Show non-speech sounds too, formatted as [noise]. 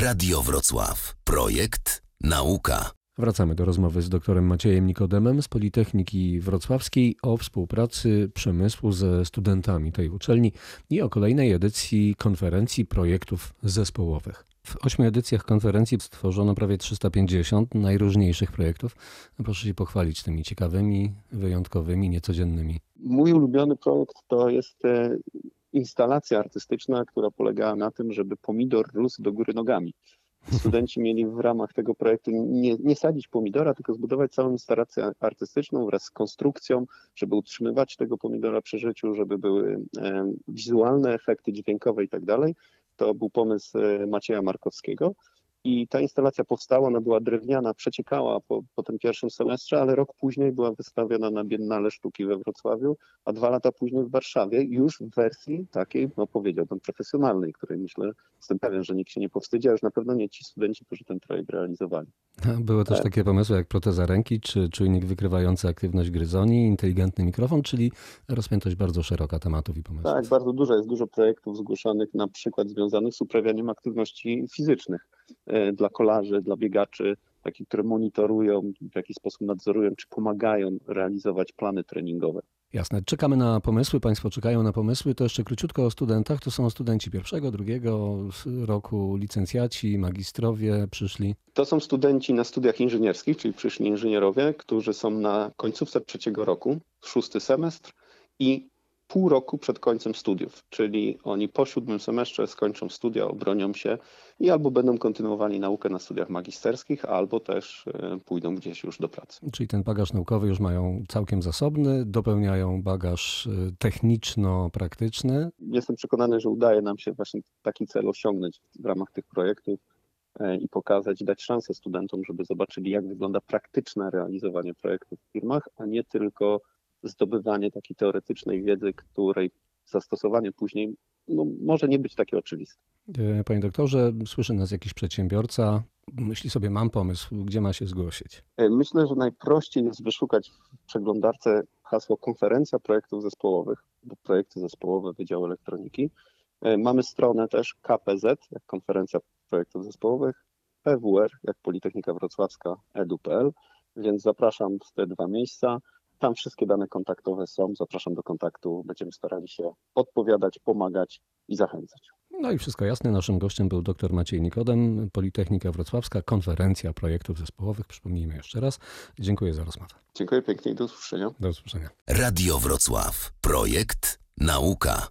Radio Wrocław. Projekt Nauka. Wracamy do rozmowy z doktorem Maciejem Nikodemem z Politechniki Wrocławskiej o współpracy przemysłu ze studentami tej uczelni i o kolejnej edycji konferencji projektów zespołowych. W ośmiu edycjach konferencji stworzono prawie 350 najróżniejszych projektów. Proszę się pochwalić tymi ciekawymi, wyjątkowymi, niecodziennymi. Mój ulubiony projekt to jest e, instalacja artystyczna, która polegała na tym, żeby pomidor rósł do góry nogami. Studenci [laughs] mieli w ramach tego projektu nie, nie sadzić pomidora, tylko zbudować całą instalację artystyczną wraz z konstrukcją, żeby utrzymywać tego pomidora przy życiu, żeby były e, wizualne efekty dźwiękowe i tak dalej. To był pomysł e, Macieja Markowskiego. I ta instalacja powstała, ona była drewniana, przeciekała po, po tym pierwszym semestrze, ale rok później była wystawiona na Biennale Sztuki we Wrocławiu, a dwa lata później w Warszawie, już w wersji takiej, no powiedziałbym, profesjonalnej, której myślę, jestem pewien, że nikt się nie powstydzi, a już na pewno nie ci studenci, którzy ten projekt realizowali. Były też Tak. takie pomysły jak proteza ręki, czy czujnik wykrywający aktywność gryzoni, inteligentny mikrofon, czyli rozpiętość bardzo szeroka tematów i pomysłów. Tak, bardzo dużo jest dużo projektów zgłoszonych, na przykład związanych z uprawianiem aktywności fizycznych dla kolarzy, dla biegaczy, takich, które monitorują, w jakiś sposób nadzorują, czy pomagają realizować plany treningowe. Jasne. Czekamy na pomysły, Państwo czekają na pomysły. To jeszcze króciutko o studentach. To są studenci pierwszego, drugiego roku, licencjaci, magistrowie przyszli. To są studenci na studiach inżynierskich, czyli przyszli inżynierowie, którzy są na końcówce trzeciego roku, szósty semestr i pół roku przed końcem studiów, czyli oni po siódmym semestrze skończą studia, obronią się i albo będą kontynuowali naukę na studiach magisterskich, albo też e, pójdą gdzieś już do pracy. Czyli ten bagaż naukowy już mają całkiem zasobny, dopełniają bagaż y, techniczno-praktyczny. Jestem przekonany, że udaje nam się właśnie taki cel osiągnąć w ramach tych projektów e, i pokazać, dać szansę studentom, żeby zobaczyli, jak wygląda praktyczne realizowanie projektów w firmach, a nie tylko zdobywanie takiej teoretycznej wiedzy, której zastosowanie później no, może nie być takie oczywiste. Y, Panie doktorze, słyszy nas jakiś przedsiębiorca, myśli sobie, mam pomysł, gdzie ma się zgłosić? E, Myślę, że najprościej jest wyszukać w przeglądarce hasło konferencja projektów zespołowych, bo projekty zespołowe Wydziału Elektroniki. E, Mamy stronę też KPZ, jak konferencja projektów zespołowych, PWR, jak Politechnika Wrocławska, edu.pl, więc zapraszam w te dwa miejsca. Tam wszystkie dane kontaktowe są. Zapraszam do kontaktu. Będziemy starali się odpowiadać, pomagać i zachęcać. No i wszystko jasne. Naszym gościem był dr Maciej Nikodem, Politechnika Wrocławska, konferencja projektów zespołowych. Przypomnijmy jeszcze raz. Dziękuję za rozmowę. Dziękuję pięknie i do usłyszenia. Do usłyszenia. Radio Wrocław. Projekt Nauka.